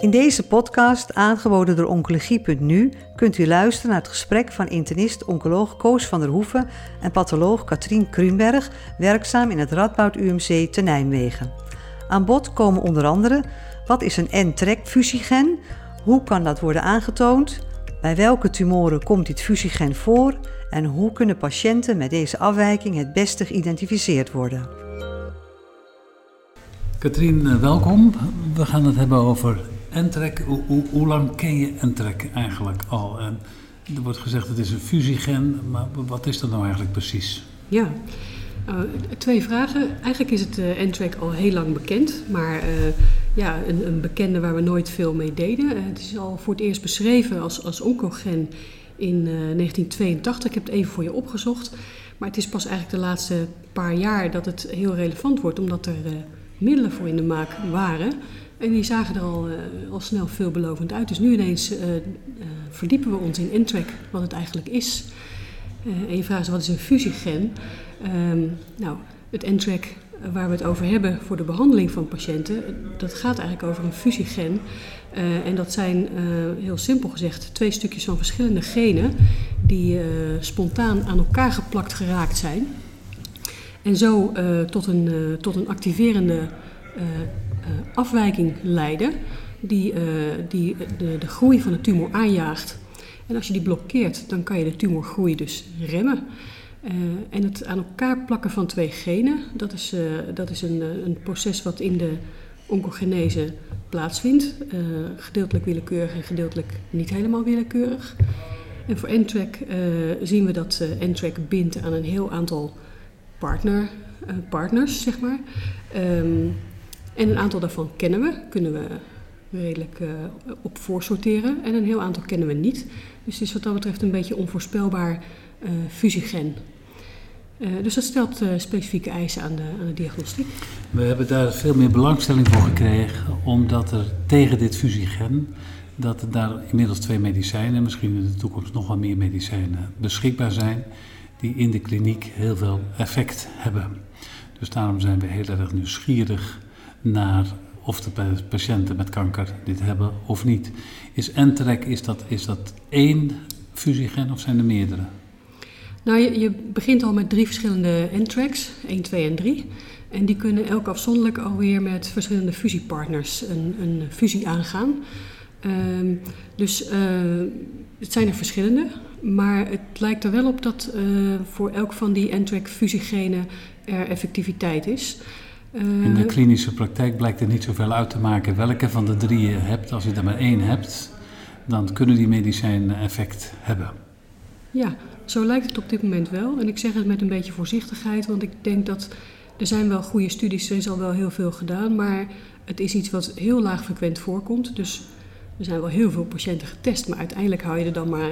In deze podcast, aangeboden door Oncologie.nu, kunt u luisteren naar het gesprek van internist-oncoloog Koos van der Hoeven en patholoog Katrien Kruenberg, werkzaam in het Radboud UMC te Nijmegen. Aan bod komen onder andere wat is een N-TREC-fusiegen, hoe kan dat worden aangetoond, bij welke tumoren komt dit fusiegen voor en hoe kunnen patiënten met deze afwijking het beste geïdentificeerd worden. Katrien, eh, welkom. We gaan het hebben over Entrek. Hoe, lang ken je Entrek eigenlijk al? En er wordt gezegd het is een fusiegen, maar wat is dat nou eigenlijk precies? Ja, uh, twee vragen. Eigenlijk is het uh, al heel lang bekend, maar uh, ja, een, een, bekende waar we nooit veel mee deden. het is al voor het eerst beschreven als, als oncogen in 1982. Ik heb het even voor je opgezocht. Maar het is pas eigenlijk de laatste paar jaar dat het heel relevant wordt, omdat er middelen voor in de maak waren. En die zagen er al, uh, al snel veelbelovend uit. Dus nu ineens uh, uh, verdiepen we ons in Intrack, wat het eigenlijk is. en je vraagt wat is een fusiegen? Um, nou, het Intrack waar we het over hebben voor de behandeling van patiënten, dat gaat eigenlijk over een fusiegen. en dat zijn, heel simpel gezegd, twee stukjes van verschillende genen die spontaan aan elkaar geplakt geraakt zijn. En zo tot, een, tot een activerende afwijking leiden die, uh, die de, de groei van de tumor aanjaagt. En als je die blokkeert, dan kan je de tumorgroei dus remmen. En het aan elkaar plakken van twee genen, dat is, dat is een, een proces wat in de oncogenese plaatsvindt. gedeeltelijk willekeurig en gedeeltelijk niet helemaal willekeurig. En voor NTRAC zien we dat NTRAC bindt aan een heel aantal partner, partners, zeg maar. Um, en een aantal daarvan kennen we, kunnen we redelijk uh, op voorsorteren. En een heel aantal kennen we niet. Dus het is wat dat betreft een beetje onvoorspelbaar uh, fusiegen. Uh, dus dat stelt specifieke eisen aan de, aan de diagnostiek. We hebben daar veel meer belangstelling voor gekregen, omdat er tegen dit fusiegen, dat er daar inmiddels twee medicijnen, misschien in de toekomst nog wel meer medicijnen beschikbaar zijn, die in de kliniek heel veel effect hebben. Dus daarom zijn we heel erg nieuwsgierig naar of de patiënten met kanker dit hebben of niet. Is Enterec, is dat, is dat één fusiegen of zijn er meerdere? Nou, je, je begint al met drie verschillende Entrecs, 1, 2 en 3. En die kunnen elk afzonderlijk alweer met verschillende fusiepartners een, een fusie aangaan. Um, dus uh, het zijn er verschillende, maar het lijkt er wel op dat uh, voor elk van die Entrec fusiegenen er effectiviteit is. In de klinische praktijk blijkt er niet zoveel uit te maken welke van de drie je hebt. Als je er maar één hebt, dan kunnen die medicijnen effect hebben. Ja, zo lijkt het op dit moment wel. En ik zeg het met een beetje voorzichtigheid, want ik denk dat er zijn wel goede studies, er is al wel heel veel gedaan, maar het is iets wat heel laag frequent voorkomt. Dus er zijn wel heel veel patiënten getest, maar uiteindelijk hou je er dan maar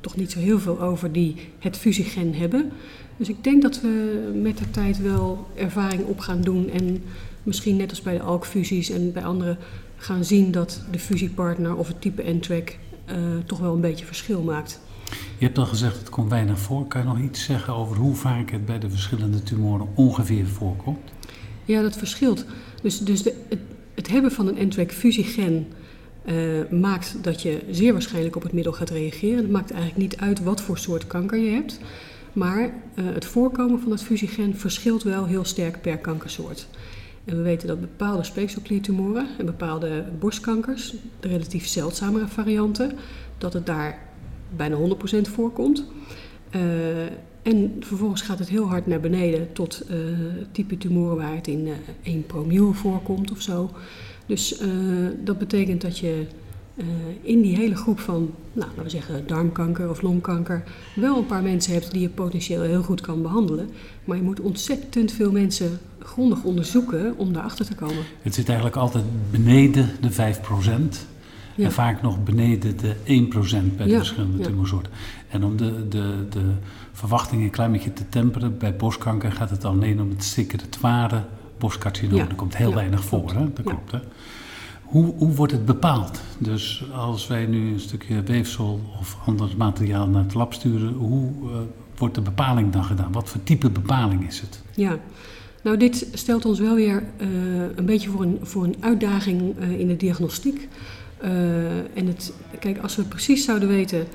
toch niet zo heel veel over die het fusiegen hebben. Dus ik denk dat we met de tijd wel ervaring op gaan doen en misschien net als bij de alkfusies en bij andere gaan zien dat de fusiepartner of het type N-track uh, toch wel een beetje verschil maakt. Je hebt al gezegd, het komt weinig voor. Kan je nog iets zeggen over hoe vaak het bij de verschillende tumoren ongeveer voorkomt? Ja, dat verschilt. Dus, dus de, het, het, hebben van een N-track fusiegen uh, maakt dat je zeer waarschijnlijk op het middel gaat reageren. Het maakt eigenlijk niet uit wat voor soort kanker je hebt. Maar uh, het voorkomen van het fusiegen verschilt wel heel sterk per kankersoort. En we weten dat bepaalde speekselkliertumoren en bepaalde borstkankers, de relatief zeldzamere varianten, dat het daar bijna 100% voorkomt. Uh, en vervolgens gaat het heel hard naar beneden tot uh, type tumoren waar het in uh, 1 promiel voorkomt of zo. Dus dat betekent dat je uh, in die hele groep van, nou, laten we zeggen, darmkanker of longkanker, wel een paar mensen hebt die je potentieel heel goed kan behandelen. Maar je moet ontzettend veel mensen grondig onderzoeken om daarachter te komen. Het zit eigenlijk altijd beneden de 5%. Ja. En vaak nog beneden de 1% bij de ja, verschillende tumorsoorten. En om de, de, de verwachtingen een klein beetje te temperen, bij borstkanker gaat het alleen om het secretoire borstcarcinoom. Ja. Er komt heel weinig voor, hè? dat klopt. Hè? Hoe, hoe wordt het bepaald? Dus als wij nu een stukje weefsel of ander materiaal naar het lab sturen, hoe uh, wordt de bepaling dan gedaan? Wat voor type bepaling is het? Ja, Nou, dit stelt ons wel weer uh, een beetje voor een, voor een uitdaging uh, in de diagnostiek. En het, kijk, als we precies zouden weten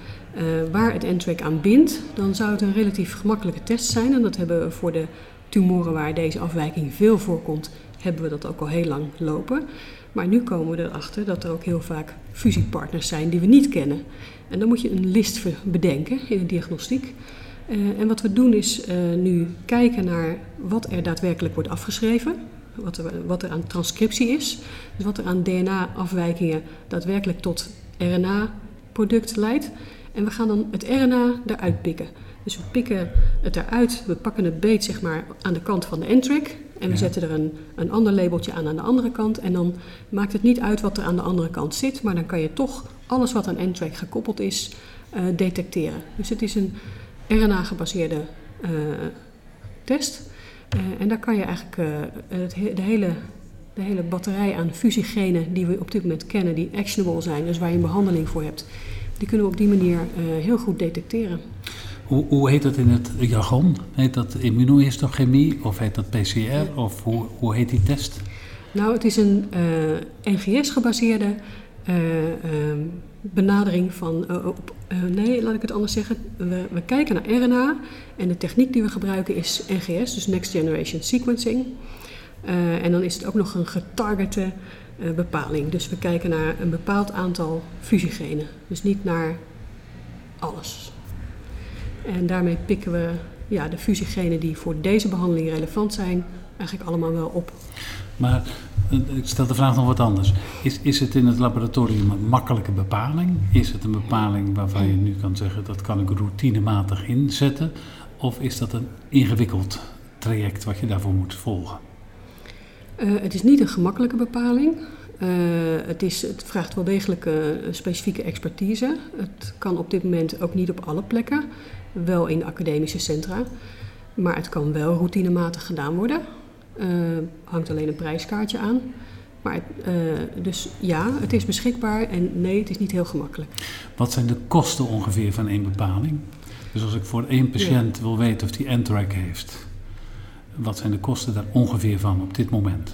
waar het N-track aan bindt, dan zou het een relatief gemakkelijke test zijn. En dat hebben we voor de tumoren waar deze afwijking veel voorkomt, hebben we dat ook al heel lang lopen. Maar nu komen we erachter dat er ook heel vaak fusiepartners zijn die we niet kennen. En dan moet je een list bedenken in de diagnostiek. Uh, en wat we doen is uh, nu kijken naar wat er daadwerkelijk wordt afgeschreven, wat er, wat er aan transcriptie is, dus wat er aan DNA-afwijkingen daadwerkelijk tot RNA-product leidt. En we gaan dan het RNA eruit pikken. Dus we pikken het eruit, we pakken het beet zeg maar aan de kant van de N-track en we ja. zetten er een, een ander labeltje aan aan de andere kant. En dan maakt het niet uit wat er aan de andere kant zit, maar dan kan je toch alles wat aan N-track gekoppeld is uh, detecteren. Dus het is een RNA-gebaseerde uh, test. Uh, en daar kan je eigenlijk het, de, hele, de hele batterij aan fusiegenen die we op dit moment kennen, die actionable zijn, dus waar je een behandeling voor hebt, die kunnen we op die manier heel goed detecteren. Hoe, hoe, heet dat in het jargon? Heet dat immunohistochemie of heet dat PCR? Of hoe, hoe heet die test? Nou, het is een uh, NGS-gebaseerde uh, uh, benadering van. Op, nee, laat ik het anders zeggen. We, we, kijken naar RNA en de techniek die we gebruiken is NGS, dus Next Generation Sequencing. en dan is het ook nog een getargete bepaling. Dus we kijken naar een bepaald aantal fusiegenen, dus niet naar alles. En daarmee pikken we ja, de fusiegenen die voor deze behandeling relevant zijn, eigenlijk allemaal wel op. Maar ik stel de vraag nog wat anders. Is, is het in het laboratorium een makkelijke bepaling? Is het een bepaling waarvan je nu kan zeggen dat kan ik routinematig inzetten? Of is dat een ingewikkeld traject wat je daarvoor moet volgen? Uh, het is niet een gemakkelijke bepaling. Uh, het, is, het, vraagt wel degelijk uh, specifieke expertise. Het kan op dit moment ook niet op alle plekken, wel in academische centra. Maar het kan wel routinematig gedaan worden. Uh, hangt alleen een prijskaartje aan. Maar dus ja, het is beschikbaar en nee, het is niet heel gemakkelijk. Wat zijn de kosten ongeveer van één bepaling? Dus als ik voor één patiënt ja. wil weten of die NTRAC heeft, wat zijn de kosten daar ongeveer van op dit moment?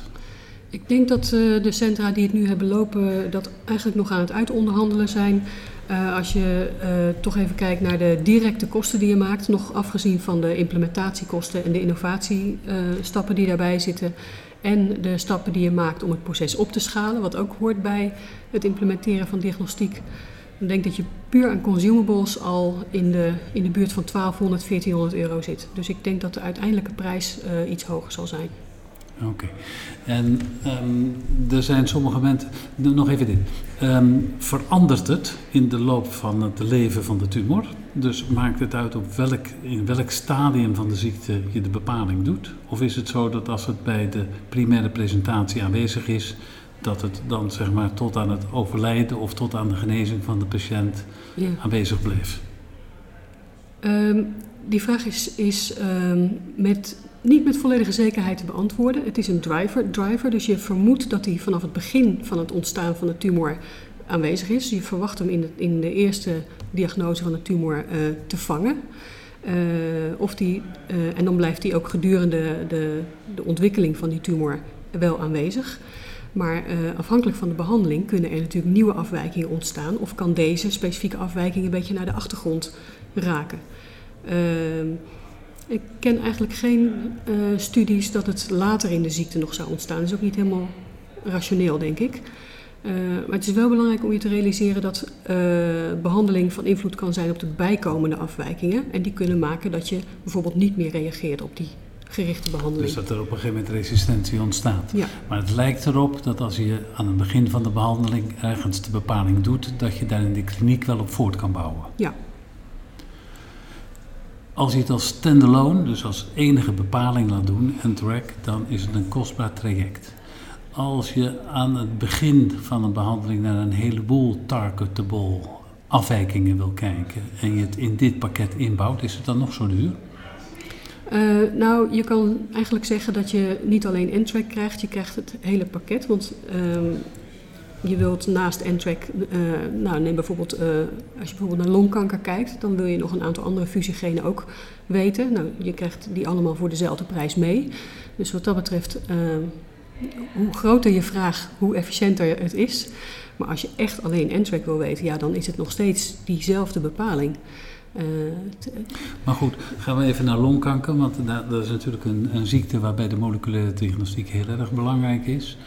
Ik denk dat uh, de centra die het nu hebben lopen, dat eigenlijk nog aan het uitonderhandelen zijn. Uh, als je uh, toch even kijkt naar de directe kosten die je maakt, nog afgezien van de implementatiekosten en de innovatiestappen die daarbij zitten. En de stappen die je maakt om het proces op te schalen, wat ook hoort bij het implementeren van diagnostiek. Dan denk dat je puur aan consumables al in de, in de buurt van 1200, 1400 euro zit. Dus ik denk dat de uiteindelijke prijs iets hoger zal zijn. Oké. Okay. En um, er zijn sommige mensen. Nog even dit. Um, verandert het in de loop van het leven van de tumor? Dus maakt het uit op welk, in welk stadium van de ziekte je de bepaling doet? Of is het zo dat als het bij de primaire presentatie aanwezig is, dat het dan zeg maar tot aan het overlijden of tot aan de genezing van de patiënt ja. aanwezig bleef? Um, die vraag is, is met niet met volledige zekerheid te beantwoorden. Het is een driver, driver, dus je vermoedt dat hij vanaf het begin van het ontstaan van de tumor aanwezig is. Je verwacht hem in de, in de eerste diagnose van de tumor uh, te vangen. Uh, of die, uh, en dan blijft hij ook gedurende de, de ontwikkeling van die tumor wel aanwezig. Maar afhankelijk van de behandeling kunnen er natuurlijk nieuwe afwijkingen ontstaan. Of kan deze specifieke afwijking een beetje naar de achtergrond raken. Ehm, ik ken eigenlijk geen uh, studies dat het later in de ziekte nog zou ontstaan. Dat is ook niet helemaal rationeel, denk ik. Uh, maar het is wel belangrijk om je te realiseren dat uh, behandeling van invloed kan zijn op de bijkomende afwijkingen. En die kunnen maken dat je bijvoorbeeld niet meer reageert op die gerichte behandeling. Dus dat er op een gegeven moment resistentie ontstaat. Ja. Maar het lijkt erop dat als je aan het begin van de behandeling ergens de bepaling doet, dat je daar in de kliniek wel op voort kan bouwen. Ja, als je het als standalone, dus als enige bepaling laat doen, en track, dan is het een kostbaar traject. Als je aan het begin van een behandeling naar een heleboel targetable afwijkingen wil kijken en je het in dit pakket inbouwt, is het dan nog zo duur? Uh, nou, je kan eigenlijk zeggen dat je niet alleen N-track krijgt, je krijgt het hele pakket. Want uh, je wilt naast N-track, nou neem bijvoorbeeld, als je bijvoorbeeld naar longkanker kijkt, dan wil je nog een aantal andere fusiegenen ook weten. Nou, je krijgt die allemaal voor dezelfde prijs mee. Dus wat dat betreft, hoe groter je vraag, hoe efficiënter het is. Maar als je echt alleen N-track wil weten, ja, dan is het nog steeds diezelfde bepaling. Maar goed, gaan we even naar longkanker, want dat is natuurlijk een, een, ziekte waarbij de moleculaire diagnostiek heel erg belangrijk is.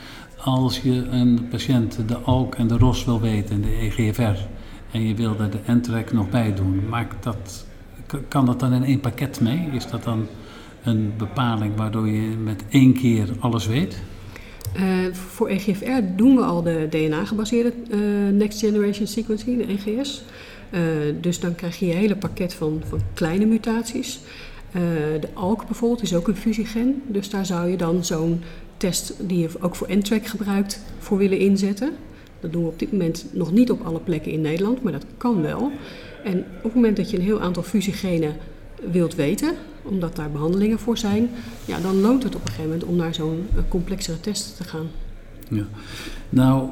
Als je een patiënt de ALK en de ROS wil weten, de EGFR, en je wil er de NTRAC nog bij doen, maakt dat, kan dat dan in één pakket mee? Is dat dan een bepaling waardoor je met één keer alles weet? Uh, voor EGFR doen we al de DNA-gebaseerde uh, Next Generation Sequencing, de NGS. Uh, dus dan krijg je je hele pakket van, van kleine mutaties. de ALK bijvoorbeeld is ook een fusiegen. Dus daar zou je dan zo'n test die je ook voor NTRAC gebruikt voor willen inzetten. Dat doen we op dit moment nog niet op alle plekken in Nederland, maar dat kan wel. En op het moment dat je een heel aantal fusiegenen wilt weten, omdat daar behandelingen voor zijn, ja, dan loont het op een gegeven moment om naar zo'n eh, complexere test te gaan. Ja. Nou,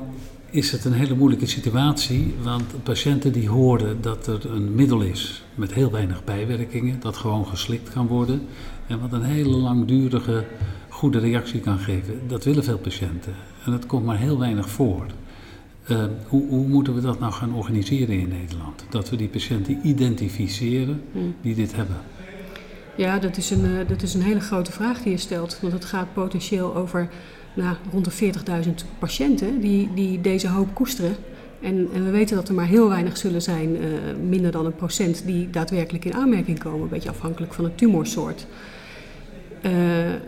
is het een hele moeilijke situatie, want patiënten die horen dat er een middel is met heel weinig bijwerkingen, dat gewoon geslikt kan worden en wat een hele langdurige goede reactie kan geven, dat willen veel patiënten en dat komt maar heel weinig voor. Uh, hoe, hoe, moeten we dat nou gaan organiseren in Nederland? Dat we die patiënten identificeren hmm. die dit hebben. Ja, dat is, een, uh, dat is een hele grote vraag die je stelt. Want het gaat potentieel over nou, rond de 40.000 patiënten die, die deze hoop koesteren. En, en, we weten dat er maar heel weinig zullen zijn, uh, minder dan een procent, die daadwerkelijk in aanmerking komen. Een beetje afhankelijk van het tumorsoort. Uh,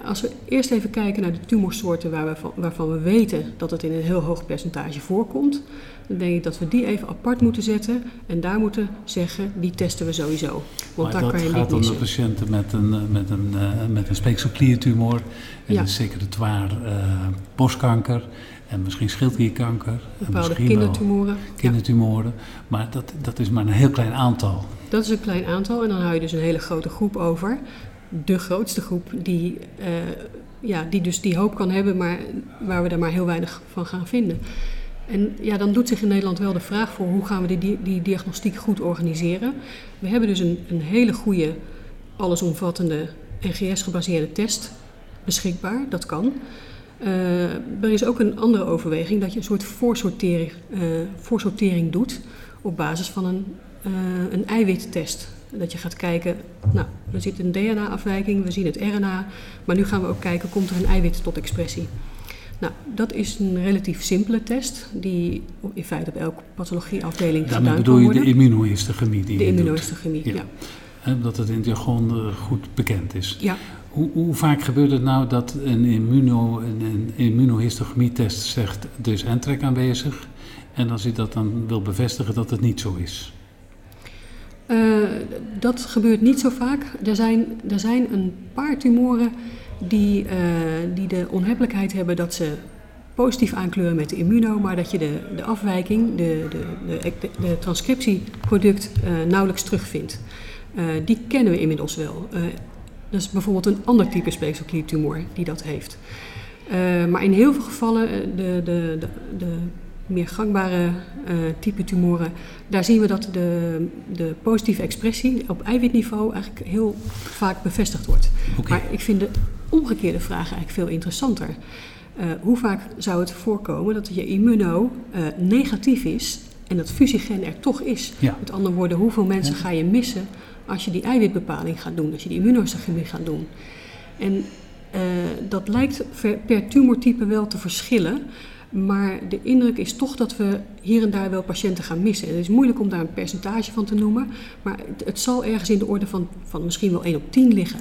als we eerst even kijken naar de tumorsoorten waar we van, waarvan we weten dat het in een heel hoog percentage voorkomt, dan denk ik dat we die even apart moeten zetten en daar moeten zeggen, die testen we sowieso. Want maar daar kan je gaat om de patiënten met een, eh, met een, uh, met een speekselkliertumor en ja. een secretoire uh, borstkanker en misschien schildklierkanker. Bepaalde kindertumoren. Kindertumoren, ja. maar dat, dat is maar een heel klein aantal. Dat is een klein aantal en dan hou je dus een hele grote groep over de grootste groep die, uh, ja, die dus die hoop kan hebben, maar waar we er maar heel weinig van gaan vinden. En ja, dan doet zich in Nederland wel de vraag voor hoe gaan we die, die diagnostiek goed organiseren. We hebben dus een, een hele goede, allesomvattende NGS-gebaseerde test beschikbaar. Dat kan. Uh, er is ook een andere overweging dat je een soort voorsortering, uh, voorsortering doet op basis van een, uh, een eiwittest. Dat je gaat kijken, nou, er zit een DNA-afwijking, we zien het RNA, maar nu gaan we ook kijken, komt er een eiwit tot expressie? Nou, dat is een relatief simpele test die in feite op elke pathologieafdeling Daarmee gedaan bedoel je de immunohistochemie die De immunohistochemie, ja. ja. Dat het in het jargon eh, goed bekend is. Ja. Hoe, hoe, vaak gebeurt het nou dat een, immuno, een, een immunohistochemie-test zegt er is NTRK aanwezig en als je dat dan wil bevestigen dat het niet zo is? Uh, dat gebeurt niet zo vaak. Er zijn, er zijn een paar tumoren die, uh, die de onhebbelijkheid hebben dat ze positief aankleuren met de immuno, maar dat je de, de afwijking, de, de, de, de transcriptieproduct uh, nauwelijks terugvindt. die kennen we inmiddels wel. dat is bijvoorbeeld een ander type speekselkliertumor die dat heeft. maar in heel veel gevallen, de, de, de, de meer gangbare uh, type tumoren, daar zien we dat de, de positieve expressie op eiwitniveau eigenlijk heel vaak bevestigd wordt. Maar ik vind de omgekeerde vraag eigenlijk veel interessanter. Uh, hoe vaak zou het voorkomen dat je immuno uh, negatief is en dat fusiegen er toch is? Ja. Met andere woorden, hoeveel mensen ja. ga je missen als je die eiwitbepaling gaat doen, als je die immunohistochemie gaat doen? En dat lijkt per tumortype wel te verschillen. Maar de indruk is toch dat we hier en daar wel patiënten gaan missen. Het is moeilijk om daar een percentage van te noemen, maar het, het zal ergens in de orde van, van misschien wel 1 op 10 liggen.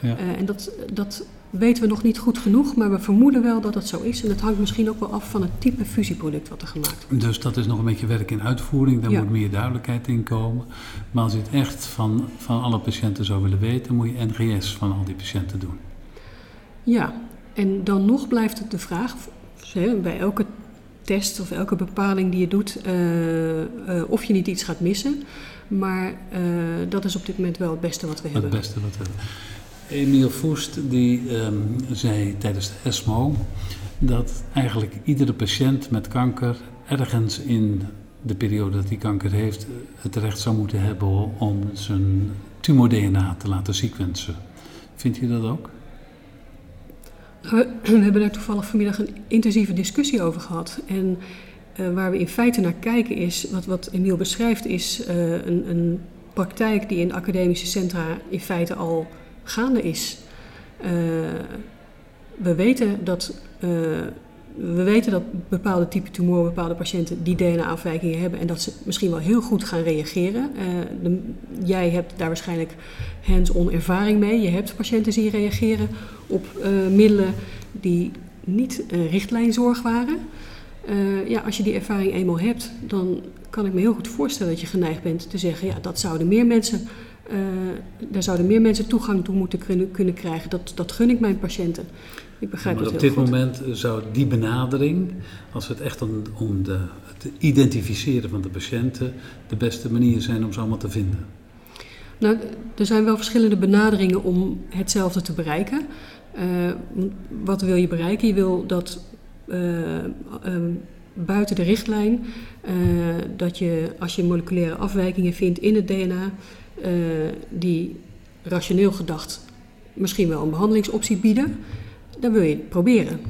Ja. Uh, en dat, dat weten we nog niet goed genoeg, maar we vermoeden wel dat dat zo is. En dat hangt misschien ook wel af van het type fusieproduct wat er gemaakt wordt. Dus dat is nog een beetje werk in uitvoering, daar ja. moet meer duidelijkheid in komen. Maar als je het echt van, van alle patiënten zou willen weten, moet je NGS van al die patiënten doen. Ja, en dan nog blijft het de vraag bij elke test of elke bepaling die je doet, uh, uh, of je niet iets gaat missen. Maar uh, dat is op dit moment wel het beste wat we hebben. Het beste wat we hebben. Emiel Voest die um, zei tijdens de ESMO dat eigenlijk iedere patiënt met kanker ergens in de periode dat hij kanker heeft het recht zou moeten hebben om zijn tumor-DNA te laten sequencen. Vindt u dat ook? We, hebben daar toevallig vanmiddag een intensieve discussie over gehad. En uh, waar we in feite naar kijken is, wat, wat Emiel beschrijft, is uh, een, een, praktijk die in academische centra in feite al gaande is. Uh, we weten dat we weten dat bepaalde type tumoren, bepaalde patiënten die DNA-afwijkingen hebben en dat ze misschien wel heel goed gaan reageren. De, jij hebt daar waarschijnlijk hands-on ervaring mee. Je hebt patiënten die reageren op uh, middelen die niet uh, richtlijnzorg waren. ja, als je die ervaring eenmaal hebt, dan kan ik me heel goed voorstellen dat je geneigd bent te zeggen: ja, dat zouden meer mensen. daar zouden meer mensen toegang toe moeten kunnen, kunnen krijgen. Dat, dat gun ik mijn patiënten. Ik begrijp maar het op dit goed. moment zou die benadering, als het echt om, om de, het identificeren van de patiënten, de beste manier zijn om ze allemaal te vinden? Nou, er zijn wel verschillende benaderingen om hetzelfde te bereiken. Uh, wat wil je bereiken? Je wil dat uh, um, buiten de richtlijn, uh, dat je als je moleculaire afwijkingen vindt in het DNA, die rationeel gedacht misschien wel een behandelingsoptie bieden, dan wil je het proberen.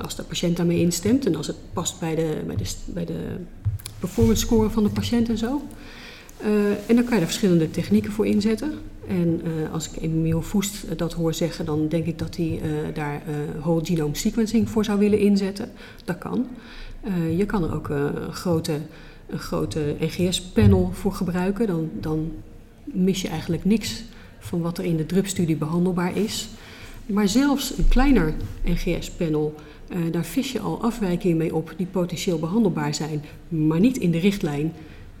Als de patiënt daarmee instemt en als het past bij de, bij de, bij de performance score van de patiënt en zo. Uh, en dan kan je er verschillende technieken voor inzetten. En uh, als ik Emil Voest dat hoor zeggen, dan denk ik dat hij uh, daar whole genome sequencing voor zou willen inzetten. Dat kan. je kan er ook een grote, een grote NGS-panel voor gebruiken. Dan, dan mis je eigenlijk niks van wat er in de drupstudie behandelbaar is. Maar zelfs een kleiner NGS-panel, uh, daar vis je al afwijkingen mee op die potentieel behandelbaar zijn, maar niet in de richtlijn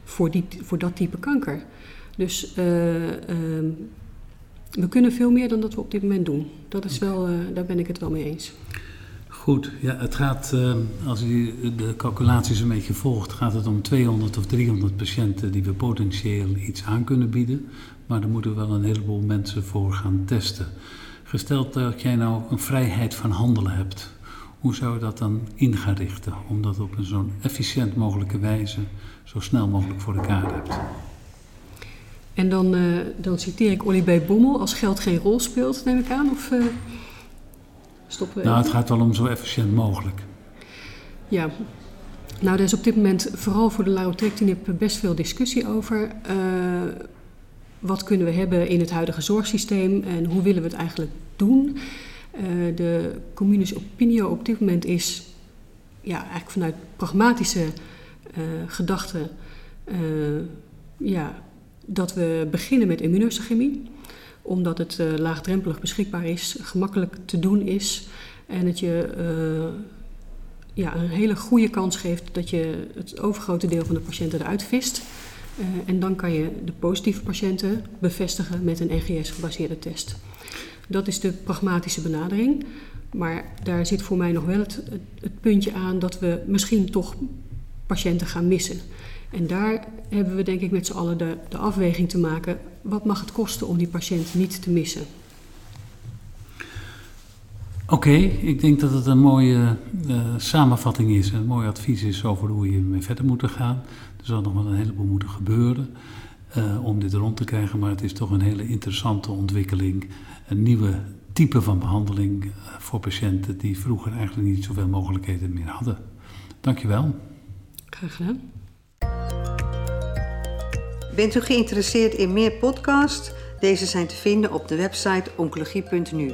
voor, die, voor dat type kanker. Dus uh, uh, we kunnen veel meer dan dat we op dit moment doen. Dat is wel, daar ben ik het wel mee eens. Goed, ja, het gaat, als u de calculaties een beetje volgt, gaat het om 200 of 300 patiënten die we potentieel iets aan kunnen bieden. Maar daar moeten we wel een heleboel mensen voor gaan testen. Gesteld dat jij nou een vrijheid van handelen hebt, hoe zou je dat dan in gaan richten? Om dat op een zo'n efficiënt mogelijke wijze zo snel mogelijk voor elkaar hebt. En dan, uh, dan citeer ik Olly. Bommel, als geld geen rol speelt, neem ik aan? Of uh, stoppen we Nou, het gaat wel om zo efficiënt mogelijk. Ja, nou, er is op dit moment vooral voor de larotrectinib best veel discussie over. Uh, wat kunnen we hebben in het huidige zorgsysteem en hoe willen we het eigenlijk doen? Uh, de communis opinio op dit moment is ja, eigenlijk vanuit pragmatische uh, gedachten uh, ja, dat we beginnen met immunohistochemie. Omdat het laagdrempelig beschikbaar is, gemakkelijk te doen is en het je ja, een hele goede kans geeft dat je het overgrote deel van de patiënten eruit vist. Uh, en dan kan je de positieve patiënten bevestigen met een NGS-gebaseerde test. Dat is de pragmatische benadering. Maar daar zit voor mij nog wel het, het, puntje aan dat we misschien toch patiënten gaan missen. En daar hebben we denk ik met z'n allen de, de afweging te maken. Wat mag het kosten om die patiënt niet te missen? Oké, ik denk dat het een mooie uh, samenvatting is, een mooi advies is over hoe je mee verder moet gaan. Er zal nog wel een heleboel moeten gebeuren uh, om dit rond te krijgen, maar het is toch een hele interessante ontwikkeling. Een nieuwe type van behandeling uh, voor patiënten die vroeger eigenlijk niet zoveel mogelijkheden meer hadden. Dankjewel. Graag gedaan. Bent u geïnteresseerd in meer podcasts? Deze zijn te vinden op de website oncologie.nu.